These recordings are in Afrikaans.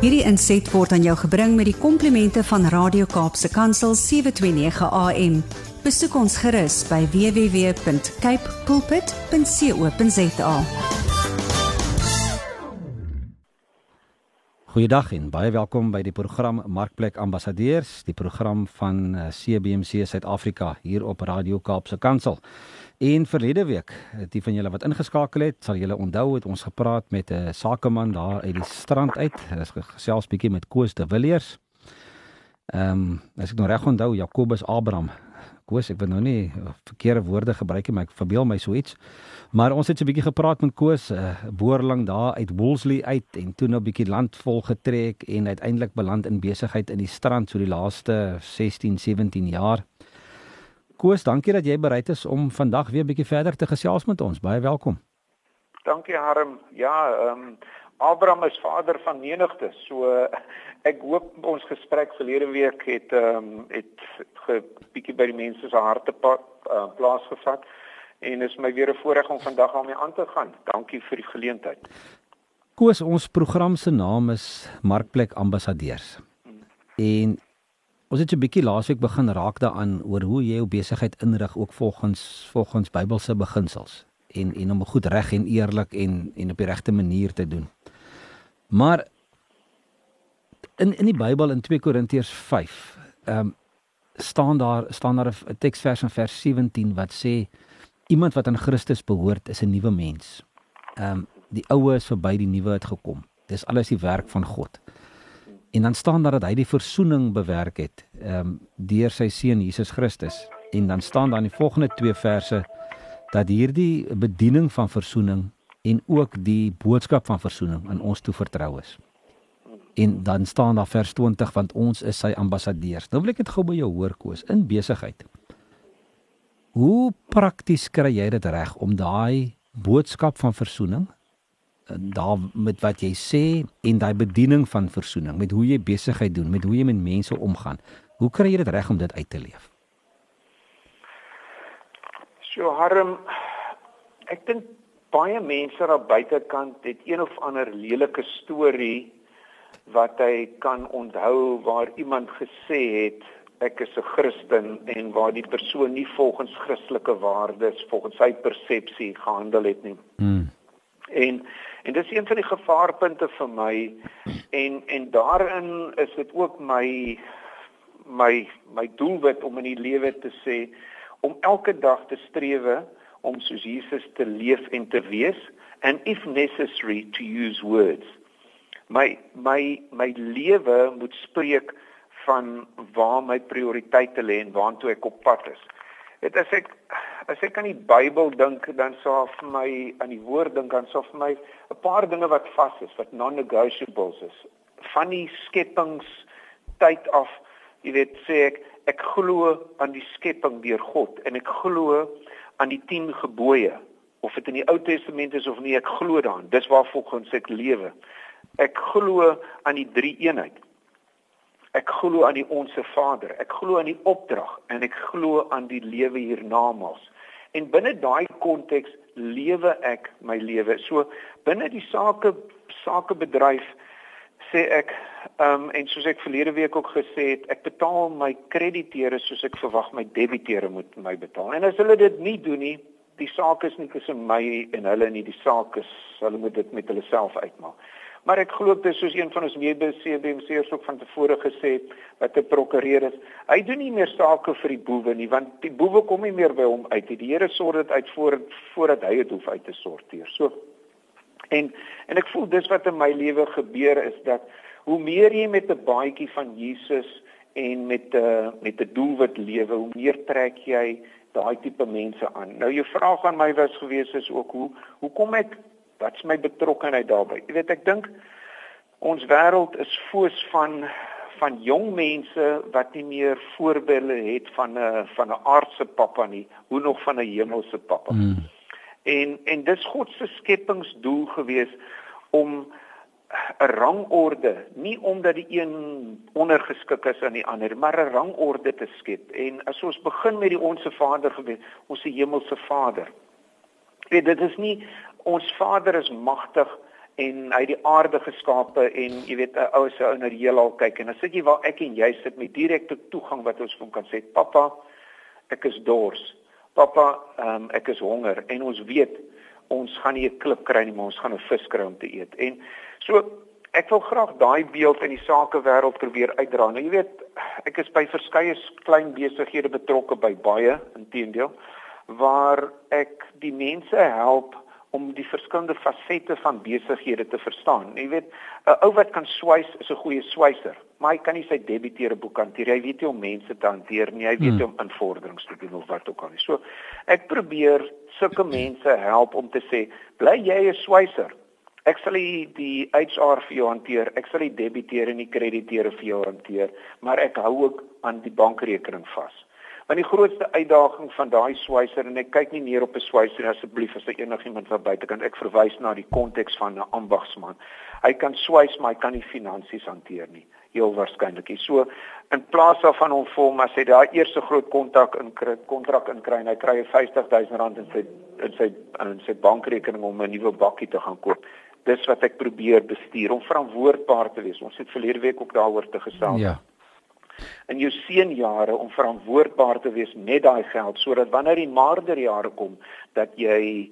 Hierdie inset word aan jou gebring met die komplimente van Radio Kaapse Kansel 729 AM. Besoek ons gerus by www.cape pulpit.co.za. Goeiedag en baie welkom by die program Markplek Ambassadeurs, die program van CBC Suid-Afrika hier op Radio Kaapse Kansel. En verlede week, die van julle wat ingeskakel het, sal julle onthou het ons gepraat met 'n sakeman daar uit die strand uit. Is gesels bietjie met Koos de Villiers. Ehm, um, as ek nou reg onthou, Jakobus Abraham. Koos, ek wil nou nie verkeerde woorde gebruik nie, maar ek verbeel my so iets. Maar ons het so 'n bietjie gepraat met Koos, 'n uh, boerling daar uit Woolsley uit en toe nou 'n bietjie land vol getrek en uiteindelik beland in besigheid in die strand so die laaste 16, 17 jaar. Koos, dankie dat jy bereid is om vandag weer 'n bietjie verder te gesels met ons. Baie welkom. Dankie Harm. Ja, ehm um, Abraham is vader van menigte. So ek hoop ons gesprek verlede week het ehm um, het 'n bietjie by die mense se harte pa, uh, plaasgevat en is my weer 'n voorreg om vandag aan my aan te gaan. Dankie vir die geleentheid. Koos, ons program se naam is Markplek Ambassadeurs. Hmm. En Ons het 'n bietjie laasweek begin raak daaraan oor hoe jy jou besigheid inrig ook volgens volgens Bybelse beginsels en en om goed reg en eerlik en en op die regte manier te doen. Maar in in die Bybel in 2 Korintiërs 5, ehm um, staan daar staan daar 'n teksvers in vers 17 wat sê iemand wat aan Christus behoort is 'n nuwe mens. Ehm um, die ou is verby, die nuwe het gekom. Dis alles die werk van God. En dan staan daar dat hy die verzoening bewerk het ehm um, deur sy seun Jesus Christus. En dan staan daar in die volgende twee verse dat hierdie bediening van verzoening en ook die boodskap van verzoening aan ons toe vertrou is. En dan staan daar vers 20 want ons is sy ambassadeurs. Nou wil ek dit gou by jou hoor Koos in besigheid. Hoe prakties kry jy dit reg om daai boodskap van verzoening daar met wat jy sê en daai bediening van versoening, met hoe jy besigheid doen, met hoe jy met mense omgaan. Hoe kry jy dit reg om dit uit te leef? So harm ek dink baie mense daar buitekant het een of ander lelike storie wat hy kan onthou waar iemand gesê het ek is 'n Christen en waar die persoon nie volgens Christelike waardes volgens sy persepsie gehandel het nie. Hmm. En En dis een van die gevaarpunte vir my en en daarin is dit ook my my my doelwit om in die lewe te sê om elke dag te strewe om soos Jesus te leef en te wees and if necessary to use words. My my my lewe moet spreek van waar my prioriteite lê en waartoe ek op pad is. Dit as ek as ek aan die Bybel dink, dan sou vir my aan die woord dink, dan sou vir my 'n paar dinge wat vas is, wat non-negotiables is. Van die skepings tyd af, jy weet, sê ek ek glo aan die skepping deur God en ek glo aan die 10 gebooie of dit in die Ou Testament is of nie, ek glo daaraan. Dis waarvolgens ek lewe. Ek glo aan die drie eenheid. Ek glo aan die onsse Vader. Ek glo aan die opdrag en ek glo aan die lewe hiernamaals. En binne daai konteks lewe ek my lewe. So binne die sake sakebedryf sê ek ehm um, en soos ek verlede week ook gesê het, ek betaal my krediteure soos ek verwag my debiteure moet my betaal. En as hulle dit nie doen nie, die saak is nie tussen my en hulle nie, die saak is hulle moet dit met hulle self uitmaak. Maar ek glo dit is soos een van ons CBMC's ook van tevore gesê het wat 'n prokureur is. Hy doen nie meer sake vir die boewe nie want die boewe kom nie meer by hom uit nie. Die Here sorg dit uit voor voordat hy dit hoef uit te sorteer. So en en ek voel dis wat in my lewe gebeur is dat hoe meer jy met 'n baadjie van Jesus en met 'n uh, met 'n doelwit lewe, hoe meer trek jy daai tipe mense aan. Nou jou vraag aan my was gewees is ook hoe hoe kom ek Wat's my betrokkeheid daarbey? Jy weet ek dink ons wêreld is foos van van jong mense wat nie meer voorbeelde het van 'n van 'n aardse pappa nie, hoe nog van 'n hemelse pappa. Mm. En en dis God se skepingsdoel gewees om 'n rangorde, nie omdat die een ondergeskik is aan die ander, maar 'n rangorde te skep. En as ons begin met die onsse Vader gewees, ons se hemelse Vader. Weet dit is nie ons Vader is magtig en hy die aarde geskape en jy weet 'n ou se ou na die heelal kyk en dan sit jy waar ek en jy sit met direkte toegang wat ons van kan sê pappa ek is dors. Pappa um, ek is honger. En ons weet ons gaan nie 'n klip kry nie maar ons gaan 'n vis kry om te eet. En so ek wil graag daai beeld in die sakewêreld probeer uitdra. Nou jy weet ek is by verskeie klein besighede betrokke by baie inteendeel waar ek die mense help om die verskillende fasette van besighede te verstaan. Jy weet, 'n ou wat kan swys is 'n goeie swyser, maar hy kan nie sy debiteure boek hanteer. Hy weet nie hoe om mense te hanteer nie. Hy weet nie hmm. om invorderings te doen of wat ook al nie. So ek probeer sulke mense help om te sê, bly jy 'n swyser. Ek sal die HR vir jou hanteer. Ek sal die debiteure en die krediteure vir jou hanteer, maar ek hou ook aan die bankrekening vas. Want die grootste uitdaging van daai swyser en ek kyk nie neer op 'n swyser asseblief as daar enigiemand wat buitekant ek verwys na die konteks van 'n ambagsman. Hy kan swys maar hy kan nie finansies hanteer nie. Heel waarskynlik. So in plaas daarvan om vir hom as hy daai eerste groot kontak in kontrak inkry en hy kry 'n 50000 rand in sy in sy in sy bankrekening om 'n nuwe bakkie te gaan koop. Dis wat ek probeer bestuur om verantwoordbaar te wees. Ons het verlede week ook daaroor te gesels. Ja in jou seunjare om verantwoordbaar te wees met daai geld sodat wanneer die maarderjare kom dat jy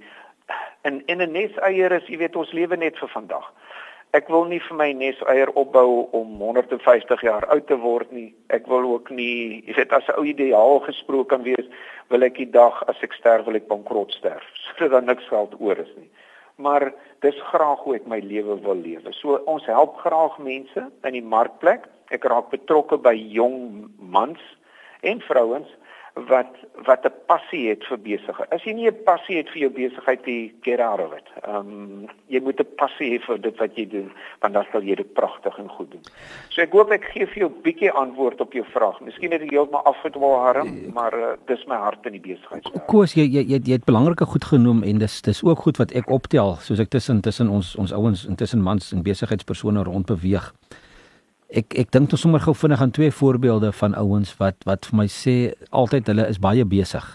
in in 'n neseier is, jy weet ons lewe net vir vandag. Ek wil nie vir my neseier opbou om 150 jaar oud te word nie. Ek wil ook nie, jy weet as 'n ou ideaal gesproke kan wees, wil ek die dag as ek sterf wil ek bankrot sterf sodat daar niks geld oor is nie. Maar dis graag hoe ek my lewe wil lewe. So ons help graag mense in die markplek ek raak betrokke by jong mans en vrouens wat wat 'n passie het vir besigheid. As jy nie 'n passie het vir jou besigheid nie, get out of it. Ehm um, jy moet 'n passie hê vir dit wat jy doen, want dan sal jy dit pragtig en goed doen. So ek hoop ek gee vir jou 'n bietjie antwoord op jou vraag. Miskien het ek heeltemal afgedwaal harm, maar uh, dis my hart in die besigheid. Koos, jy jy jy, jy het belangrike goed genoem en dis dis ook goed wat ek optel, soos ek tussen tussen ons ons ouens intussen mans en besigheidspersone rond beweeg ek ek dink ons sommer gou vinnig aan twee voorbeelde van ouens wat wat vir my sê altyd hulle is baie besig.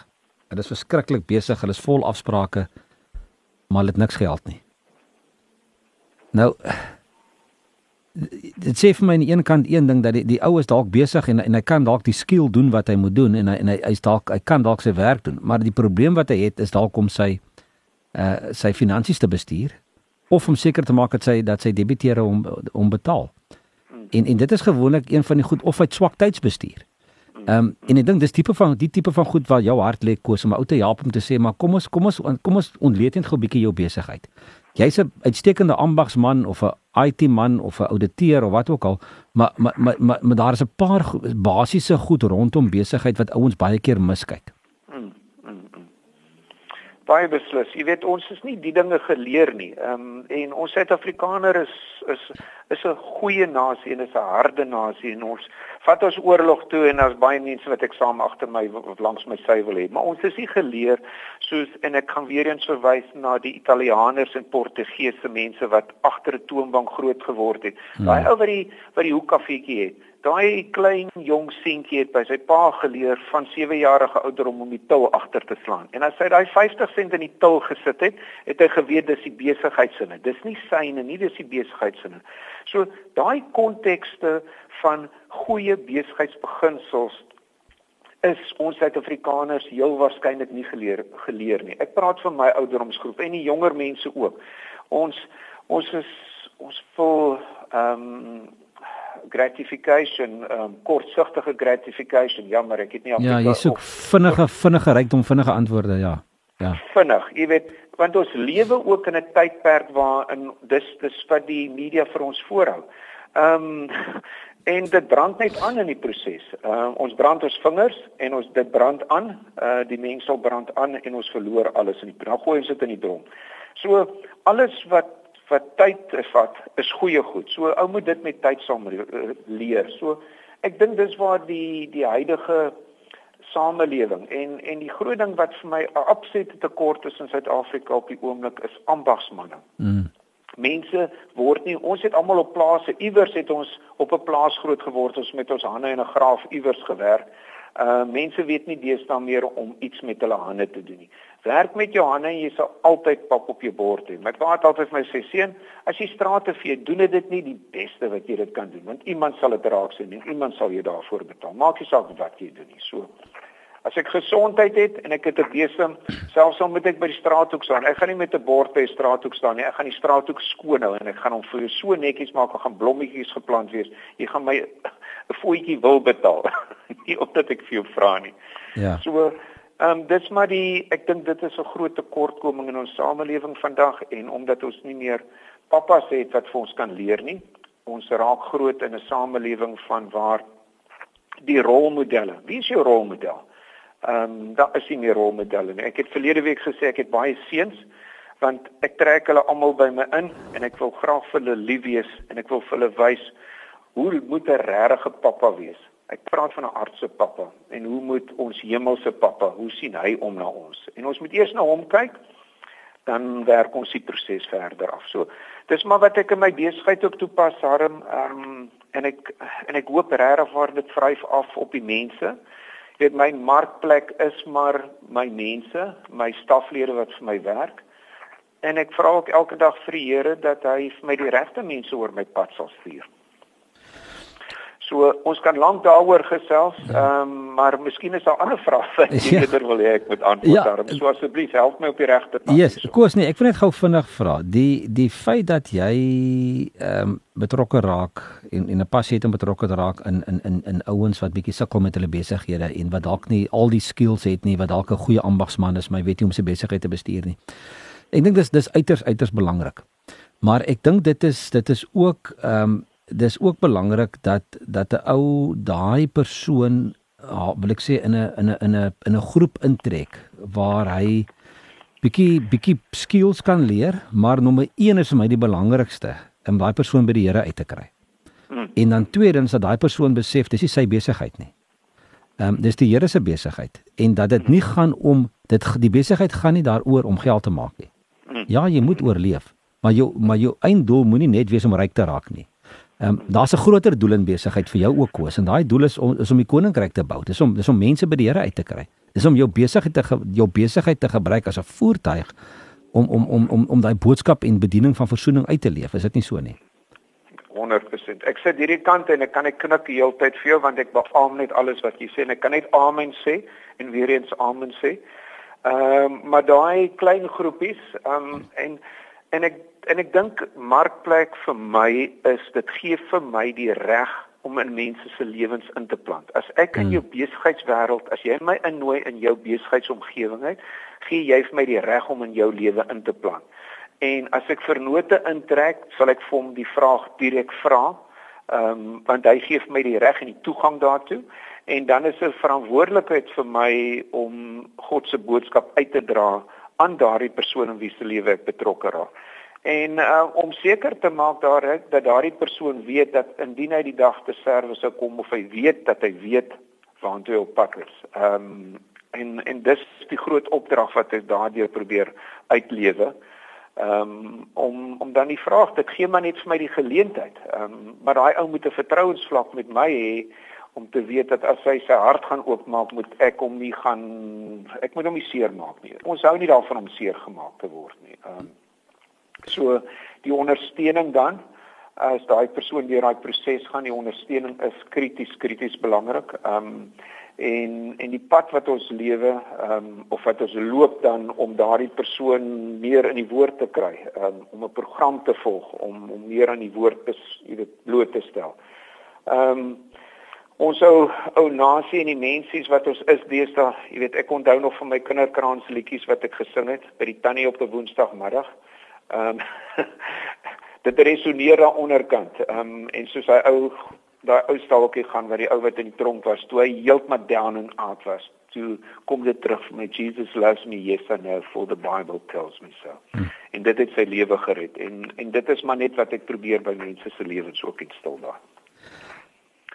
Hulle is verskriklik besig, hulle is vol afsprake, maar hulle het niks geld nie. Nou dit sê vir my aan die een kant een ding dat die die ou is dalk besig en en hy kan dalk die skill doen wat hy moet doen en hy en hy hy's dalk hy kan dalk sy werk doen, maar die probleem wat hy het is dalk om sy uh sy finansies te bestuur of om seker te maak dat sy dat sy debiteure hom hom betaal. En en dit is gewoonlik een van die goed of uit swak tydsbestuur. Ehm um, en ek dink dis tipe van die tipe van goed waar jou hart lê koes om ou te help om te sê maar kom ons kom ons kom ons ontleed net gou 'n bietjie jou besigheid. Jy's 'n uitstekende ambagsman of 'n IT man of 'n ouditeur of wat ook al, maar maar maar maar, maar daar is 'n paar basiese goed rondom besigheid wat ouens baie keer miskyk. Baie beslis. Jy weet ons is nie die dinge geleer nie. Ehm um, en ons Suid-Afrikaner is is is 'n goeie nasie en is 'n harde nasie en ons vat ons oorlog toe en daar's baie mense wat ek saam agter my of langs my sy wil hê maar ons is nie geleer soos en ek kan weer eens verwys na die Italianers en Portugese mense wat agter 'n toonbank groot geword het hmm. daai ou wat die wat die hoekkafeetjie het daai klein jong seentjie het by sy pa geleer van 7 jarige ouderdom om die til agter te slaan. En as hy daai 50 sent in die til gesit het, het hy geweet dis die besigheidsinne. Dis nie syne nie, dis die besigheidsinne. So daai kontekste van goeie besigheidsbeginsels is ons Suid-Afrikaners heel waarskynlik nie geleer geleer nie. Ek praat van my ouderdomsgroep en die jonger mense ook. Ons ons is ons voel ehm um, gratification, um, kortsigtige gratification. Jammer, ek het nie Ja, jy soek vinnige vinnige rykdom, vinnige antwoorde, ja. Ja. Vinnig, jy weet, want ons lewe ook in 'n tydperk waarin dis dis wat die media vir ons voorhou. Ehm um, en dit brand net aan in die proses. Ehm uh, ons brand ons vingers en ons dit brand aan. Uh die mengsel brand aan en ons verloor alles in die brand. Gooi ons dit in die bron. So alles wat wat tyd vat is goeie goed. So ou moet dit met tyd saam leer. So ek dink dis waar die die huidige samelewing en en die groot ding wat vir my 'n absolute tekort is in Suid-Afrika op die oomblik is ambagsmanne. Mm. Mense word nie ons het almal op plase iewers het ons op 'n plaas groot geword ons met ons hande in 'n graaf iewers gewerk. Uh mense weet nie deesdae meer om iets met hulle hande te doen nie. Werk met jou hande en jy sal altyd pap op jou bord hê. My pa het altyd vir my sê, seun, as jy strate vee, doen dit nie die beste wat jy dit kan doen, want iemand sal dit raak sien en iemand sal jou daarvoor betaal. Maak nie saak wat jy doen nie. So As ek gesondheid het en ek het 'n besem, selfs al moet ek by die straathoek staan, ek gaan nie met 'n bord by die straathoek staan nie. Ek gaan die straathoek skoon hou en ek gaan hom vir jou so netjies maak, ek gaan blommetjies geplant wees. Jy gaan my 'n voetjie wil betaal. nie omdat ek vir jou vra nie. Ja. So Ehm um, dis maar die ek dink dit is 'n groot tekortkoming in ons samelewing vandag en omdat ons nie meer pappas het wat vir ons kan leer nie. Ons raak groot in 'n samelewing van waar die rolmodelle. Wie is jou rolmodel? Ehm um, daar is nie meer rolmodelle nie. Ek het verlede week gesê ek het baie seuns want ek trek hulle almal by my in en ek wil graag vir hulle lief wees en ek wil vir hulle wys hoe moet 'n regte pappa wees. Ek praat van 'n aardse pappa en hoe moet ons hemelse pappa, hoe sien hy om na ons? En ons moet eers na hom kyk dan werk ons die proses verder af. So, dis maar wat ek in my besigheid ook toepas, harm ehm um, en ek en ek hoop regtig waar dit vryf af op die mense. Jy weet my markplek is maar my mense, my staflede wat vir my werk. En ek vra ook elke dag vir die Here dat hy vir my die regte mense oor my pad sal stuur. So ons kan lank daaroor gesels, ja. ehm um, maar miskien is daar ander vrae wat jy ja. eerder wil hê ek moet antwoord ja. daarop. So asseblief help my op die regte pad. Ja, yes, koes nee, ek wil net gou vinnig vra. Die die feit dat jy ehm um, betrokke raak en en 'n passie het om betrokke te raak in in in in ouens wat bietjie sukkel met hulle besighede en wat dalk nie al die skills het nie, wat dalk 'n goeie ambagsman is, maar weet nie hoe om sy besigheid te bestuur nie. Ek dink dis dis uiters uiters belangrik. Maar ek dink dit is dit is ook ehm um, dis ook belangrik dat dat 'n ou daai persoon wil ek sê in 'n in 'n in 'n in 'n groep intrek waar hy bietjie bietjie skills kan leer, maar nommer 1 is vir my die belangrikste om daai persoon by die Here uit te kry. Hmm. En dan tweedens dat daai persoon besef dis nie sy besigheid nie. Ehm um, dis die Here se besigheid en dat dit nie gaan om dit die besigheid gaan nie daaroor om geld te maak nie. Hmm. Ja, jy moet oorleef, maar jou maar jou einddoel moenie net wees om ryk te raak nie. Ehm um, daar's 'n groter doel in besigheid vir jou ook koes en daai doel is om is om die koninkryk te bou. Dis om dis om mense by die Here uit te kry. Dis om jou besigheid te jou besigheid te gebruik as 'n voertuig om om om om om daai boodskap en bediening van verzoening uit te leef. Is dit nie so nie? 100%. Ek sit hierdie kant en ek kan net knik die hele tyd vir jou want ek beamoen net alles wat jy sê en ek kan net amen sê en weer eens amen sê. Ehm um, maar daai klein groepies ehm um, en en ek en ek dink markplek vir my is dit gee vir my die reg om in mense se lewens in te plant. As ek in hmm. jou besigheidswêreld, as jy my innooi in jou besigheidsomgewing uit, gee jy vir my die reg om in jou lewe in te plant. En as ek vernote intrek, sal ek vir hom die vraag direk vra. Ehm um, want hy gee vir my die reg en die toegang daartoe en dan is dit verantwoordelikheid vir my om God se boodskap uit te dra aan daardie persoon in wie se lewe ek betrokke raak en uh, om seker te maak daar dat daardie persoon weet dat indien hy die dag te serve sou kom of hy weet dat hy weet waartoe hy op pad is. Ehm um, en en dis die groot opdrag wat ek daardeur probeer uitlewe. Ehm um, om om dan die vraag te gee maar net vir my die geleentheid. Ehm um, maar daai ou moet 'n vertrouensvlak met my hê om te weet dat as hy sy hart gaan oopmaak moet ek hom nie gaan ek moet hom nie seermaak nie. Ons hou nie daarvan om seer gemaak te word nie. Ehm um, So die ondersteuning dan as daai persoon deur daai proses gaan, die ondersteuning is krities krities belangrik. Ehm um, en en die pad wat ons lewe ehm um, of wat ons loop dan om daardie persoon meer in die woord te kry, um, om 'n program te volg om om meer aan die woord is, jy weet, bloot te stel. Ehm um, ons ou ou nasie en die mensies wat ons is deesdae, jy weet, ek onthou nog van my kinderkrans liedjies wat ek gesing het by die tannie op 'n woensdagmiddag. Ehm um, dit resoneer daar onderkant. Ehm um, en soos hy ou daai ou staaltjie gaan waar die ou wat in die tronk was, toe hy heeltemal down and out was, toe kom dit terug vir my Jesus loves me yes I know for the Bible tells me so. Hmm. En dit het sy lewe gered en en dit is maar net wat ek probeer by mense se lewens ook instel daar.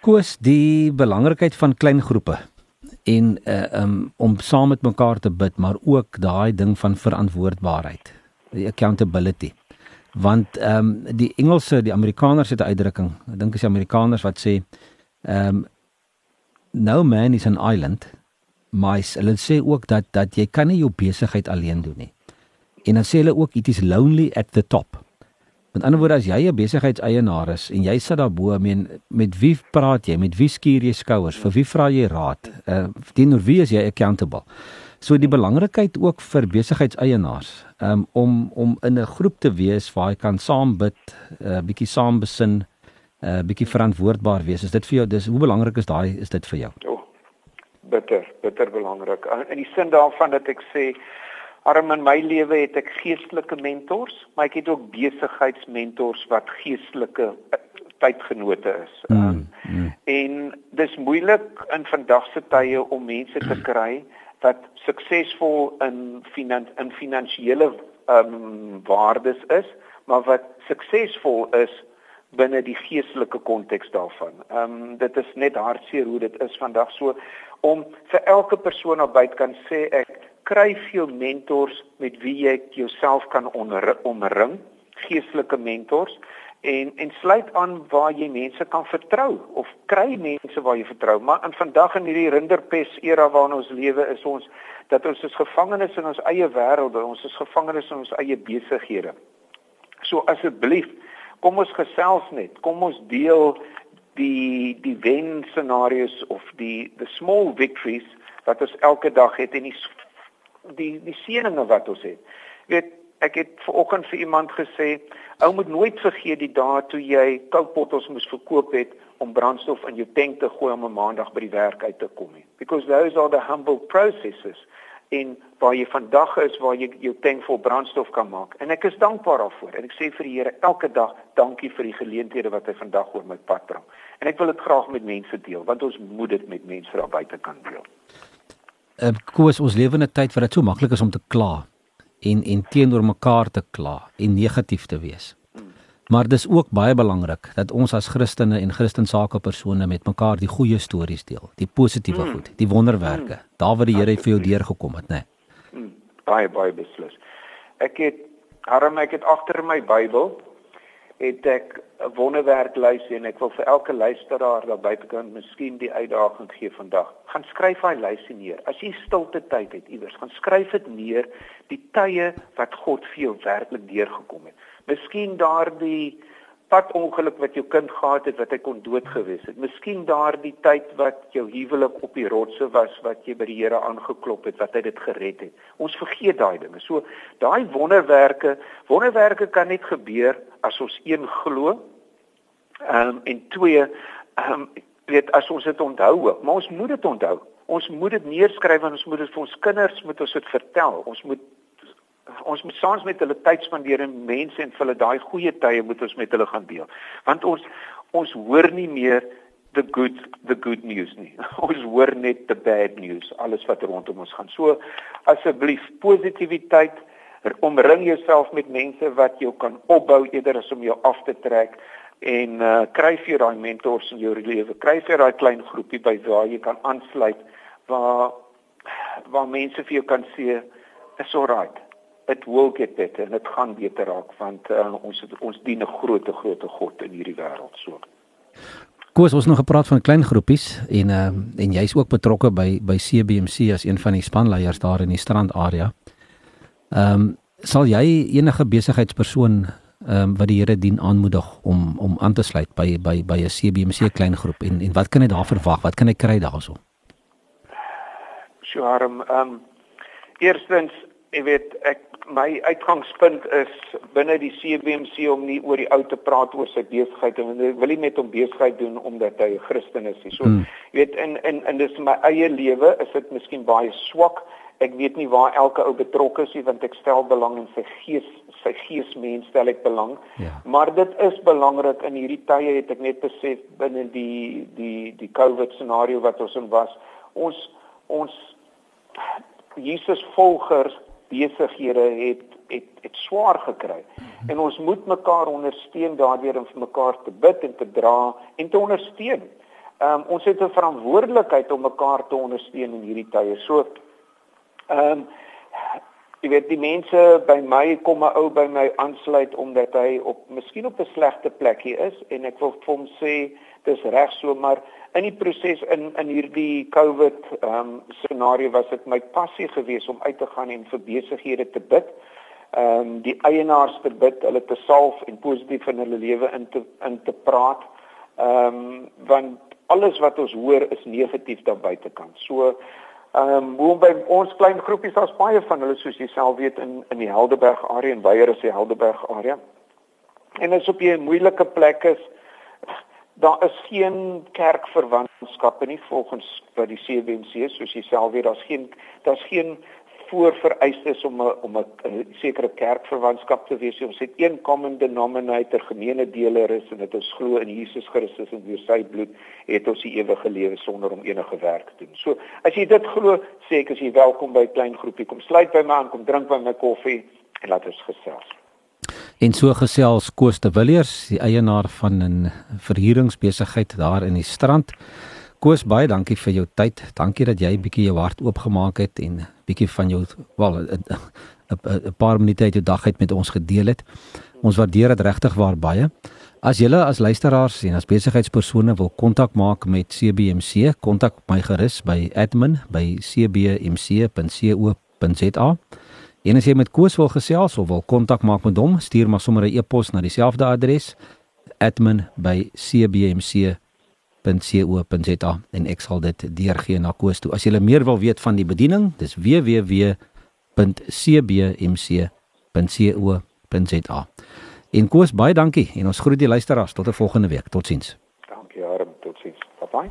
Koos die belangrikheid van klein groepe en uh, um, om saam met mekaar te bid maar ook daai ding van verantwoordbaarheid die accountability want ehm um, die Engelse die Amerikaners het 'n uitdrukking ek dink is die Amerikaners wat sê ehm um, no man is an island maar hulle sê ook dat dat jy kan nie jou besigheid alleen doen nie. En dan sê hulle ook it is lonely at the top. Met ander woorde as jy 'n besigheidseienaar is en jy sit daar bo, I mean, met wie praat jy? Met wie skuur jy skouers? Vir wie vra jy raad? Uh teenoor wie is jy accountable? So die belangrikheid ook vir besigheidseienaars um, om om in 'n groep te wees waar jy kan saam bid, 'n uh, bietjie saam besin, 'n uh, bietjie verantwoordbaar wees. Is dit vir jou? Dis hoe belangrik is daai is dit vir jou? Oh, bitter, bitter belangrik. In die sin daarvan dat ek sê arm in my lewe het ek geestelike mentors, maar ek het ook besigheidsmentors wat geestelike eh, tydgenote is. Mm, um, mm. En dis moeilik in vandag se tye om mense te kry wat suksesvol in finan in finansiële ehm um, waardes is, maar wat suksesvol is binne die geestelike konteks daarvan. Ehm um, dit is net hartseer hoe dit is vandag so om vir elke persoon op buite kan sê ek kry veel mentors met wie jy jouself kan omring, geestelike mentors en en sluit aan waar jy mense kan vertrou of kry mense waar jy vertrou. Maar in vandag in hierdie rinderpes era waarin ons lewe is ons dat ons is gevangenes in ons eie wêrelde, ons is gevangenes in ons eie besighede. So asseblief, kom ons gesels net, kom ons deel die die wen scenario's of die the small victories wat ons elke dag het en die die die seëninge wat ons het. Jy weet, ek het vanoggend vir iemand gesê, ou moet nooit vergeet die dae toe jy koupbottels moes verkoop het om brandstof in jou tank te gooi om 'n maandag by die werk uit te kom nie. Because those are the humble processes en waar jy vandag is waar jy jou tank vol brandstof kan maak. En ek is dankbaar daarvoor. En ek sê vir die Here elke dag dankie vir die geleenthede wat hy vandag oor my pad bring. En ek wil dit graag met mense deel want ons moet dit met mense daar buite kan deel uh, koos ons lewe in 'n tyd waar dit so maklik is om te kla en en teenoor mekaar te kla en negatief te wees. Maar dis ook baie belangrik dat ons as Christene en Christensake persone met mekaar die goeie stories deel, die positiewe mm. goed, die wonderwerke, mm. daar waar die Here vir jou deurgekom het, né? Nee. Mm. Baie baie beslis. Ek het Harm ek het agter my Bybel het ek 'n wonderwerk lys en ek wil vir elke luisteraar daar buitekant miskien die uitdaging gee vandag. Gaan skryf daai lysie neer. As jy stilte tyd het iewers, gaan skryf dit neer die tye wat God vir jou werklik deurgekom het. Miskien daardie padongeluk wat jou kind gehad het wat hy kon dood gewees het. Miskien daardie tyd wat jou huwelik op die rotse was wat jy by die Here aangeklop het wat hy dit gered het. Ons vergeet daai dinge. So daai wonderwerke, wonderwerke kan net gebeur as ons een glo. Ehm um, en twee, ehm um, weet as ons dit onthou ook, maar ons moet dit onthou. Ons moet dit neerskryf en ons moet dit vir ons kinders moet ons dit vertel. Ons moet ons moet saans met hulle tyd spandeer en mense en vir hulle daai goeie tye moet ons met hulle gaan deel. Want ons ons hoor nie meer the good the good news nie. Ons hoor net the bad news, alles wat rondom ons gaan. So asseblief positiwiteit omring jouself met mense wat jou kan opbou eerder as om jou af te trek en uh, kry vir daai mentors in jou lewe. Kry vir daai klein groepie by waar jy kan aansluit waar waar mense vir jou kan sê is alright it will get better en dit gaan beter raak want uh, ons het, ons dien 'n groot groot God in hierdie wêreld so. Koos ons nog gepraat van klein groepies en uh, en jy's ook betrokke by by CBMC as een van die spanleiers daar in die strand area. Ehm um, sal jy enige besigheidspersoon ehm um, wat die Here dien aanmoedig om om aan te sluit by by by 'n CBMC klein groep en en wat kan hy daar verwag? Wat kan hy kry daarso? Sure, ehm um, eerstens, ek weet ek my uitgangspunt is binne die CBMC om nie oor die ou te praat oor sy besigheid en ek wil nie met hom besigheid doen omdat hy 'n Christen is nie. So, mm. jy weet in in in dis my eie lewe is dit miskien baie swak. Ek weet nie waar elke ou betrokke is nie want ek stel belang in sy gees, sy geesmens stel ek belang. Ja. Maar dit is belangrik in hierdie tye het ek net besef binne die die die COVID scenario wat ons in was. Ons ons Jesus volgers besighede het het het swaar gekry. En ons moet mekaar ondersteun daardeur om vir mekaar te bid en te dra en te ondersteun. Ehm um, ons het 'n verantwoordelikheid om mekaar te ondersteun in hierdie tye. So ehm um, jy weet die mense by my kom 'n ou by my aansluit omdat hy op miskien op 'n slegte plekie is en ek wil vir hom sê dis reg so maar in die proses in in hierdie COVID ehm um, scenario was dit my passie geweest om uit te gaan en vir besighede te bid. Ehm um, die eienaars te bid, hulle te salf en positief in hulle lewe in te in te praat. Ehm um, want alles wat ons hoor is negatief daar buitekant. So Ehm um, hoe by ons klein groepies daar's baie van hulle soos jy self weet in in die Helderberg area en Beier is die Helderberg area. En as op jy moeilike plek is, daar is geen kerkverwantskappe nie volgens wat die CBC soos jy self weet daar's geen daar's geen voorvereistes om 'n om 'n sekere kerkverwantskap te wees. Ons het een common denominator, gemeene deler is en dit ons glo in Jesus Christus en deur sy bloed het ons die ewige lewe sonder om enige werk te doen. So as jy dit glo, sê ek as jy welkom by 'n klein groepie, kom sluit by my aan, kom drink by my koffie en laat ons gesels. En so gesels Koos de Villiers, die eienaar van 'n verhuuringsbesigheid daar in die strand. Koos, baie dankie vir jou tyd. Dankie dat jy bietjie jou hart oopgemaak het en bietjie van jou wel 'n paar minute uit jou dag uit met ons gedeel het. Ons waardeer dit regtig waar baie. As julle as luisteraars en as besigheidspersone wil kontak maak met CBMC, kontak my gerus by admin@cbmc.co.za. En as jy met Koos wil gesels of wil kontak maak met hom, stuur maar sommer 'n e-pos na dieselfde adres admin@cbmc.co.za en ek sal dit deurgee na Koos toe. As jy meer wil weet van die bediening, dis www.cbmc.co.za. En Koos, baie dankie en ons groet die luisteraars tot 'n volgende week. Totsiens. Dankie Harm, totsiens. Bye bye.